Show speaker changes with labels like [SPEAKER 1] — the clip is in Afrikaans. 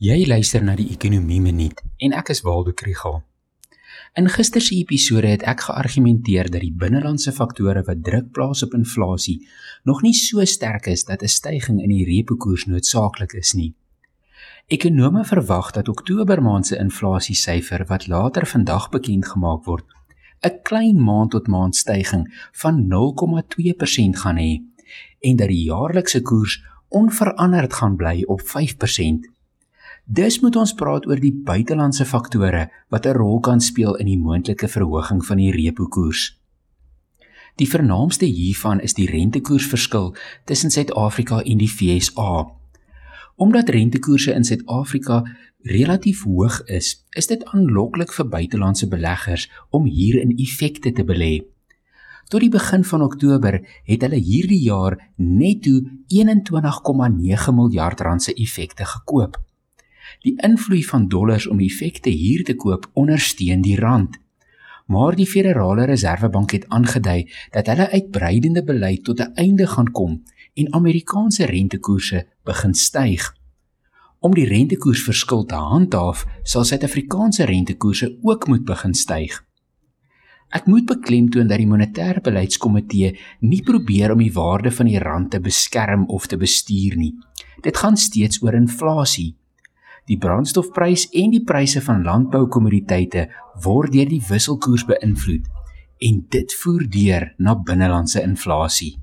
[SPEAKER 1] Jy luister na die Ekonomie Minuut en ek is Waldo Krugel. In gister se episode het ek geargumenteer dat die binnelandse faktore wat druk plaas op inflasie nog nie so sterk is dat 'n stygings in die repo koers noodsaaklik is nie. Ekonome verwag dat Oktober maand se inflasiesyfer wat later vandag bekend gemaak word, 'n klein maand tot maand stygings van 0,2% gaan hê en dat die jaarlikse koers onveranderd gaan bly op 5%. Dus moet ons praat oor die buitelandse faktore wat 'n rol kan speel in die moontlike verhoging van die repo koers. Die vernaamste hiervan is die rentekoersverskil tussen Suid-Afrika en die FSA. Omdat rentekoerse in Suid-Afrika relatief hoog is, is dit aanloklik vir buitelandse beleggers om hier in effekte te belê. Tot die begin van Oktober het hulle hierdie jaar netto 21,9 miljard rand se effekte gekoop. Die invloed van dollars om effekte hier te koop ondersteun die rand. Maar die Federale Reservebank het aangedui dat hulle uitbreidende beleid tot 'n einde gaan kom en Amerikaanse rentekoerse begin styg. Om die rentekoersverskil te handhaaf, sal Suid-Afrikaanse rentekoerse ook moet begin styg. Ek moet beklemtoon dat die monetêre beleidskomitee nie probeer om die waarde van die rand te beskerm of te bestuur nie. Dit gaan steeds oor inflasie. Die brandstofprys en die pryse van landboukommoditeite word deur die wisselkoers beïnvloed en dit voer deur na binnelandse inflasie.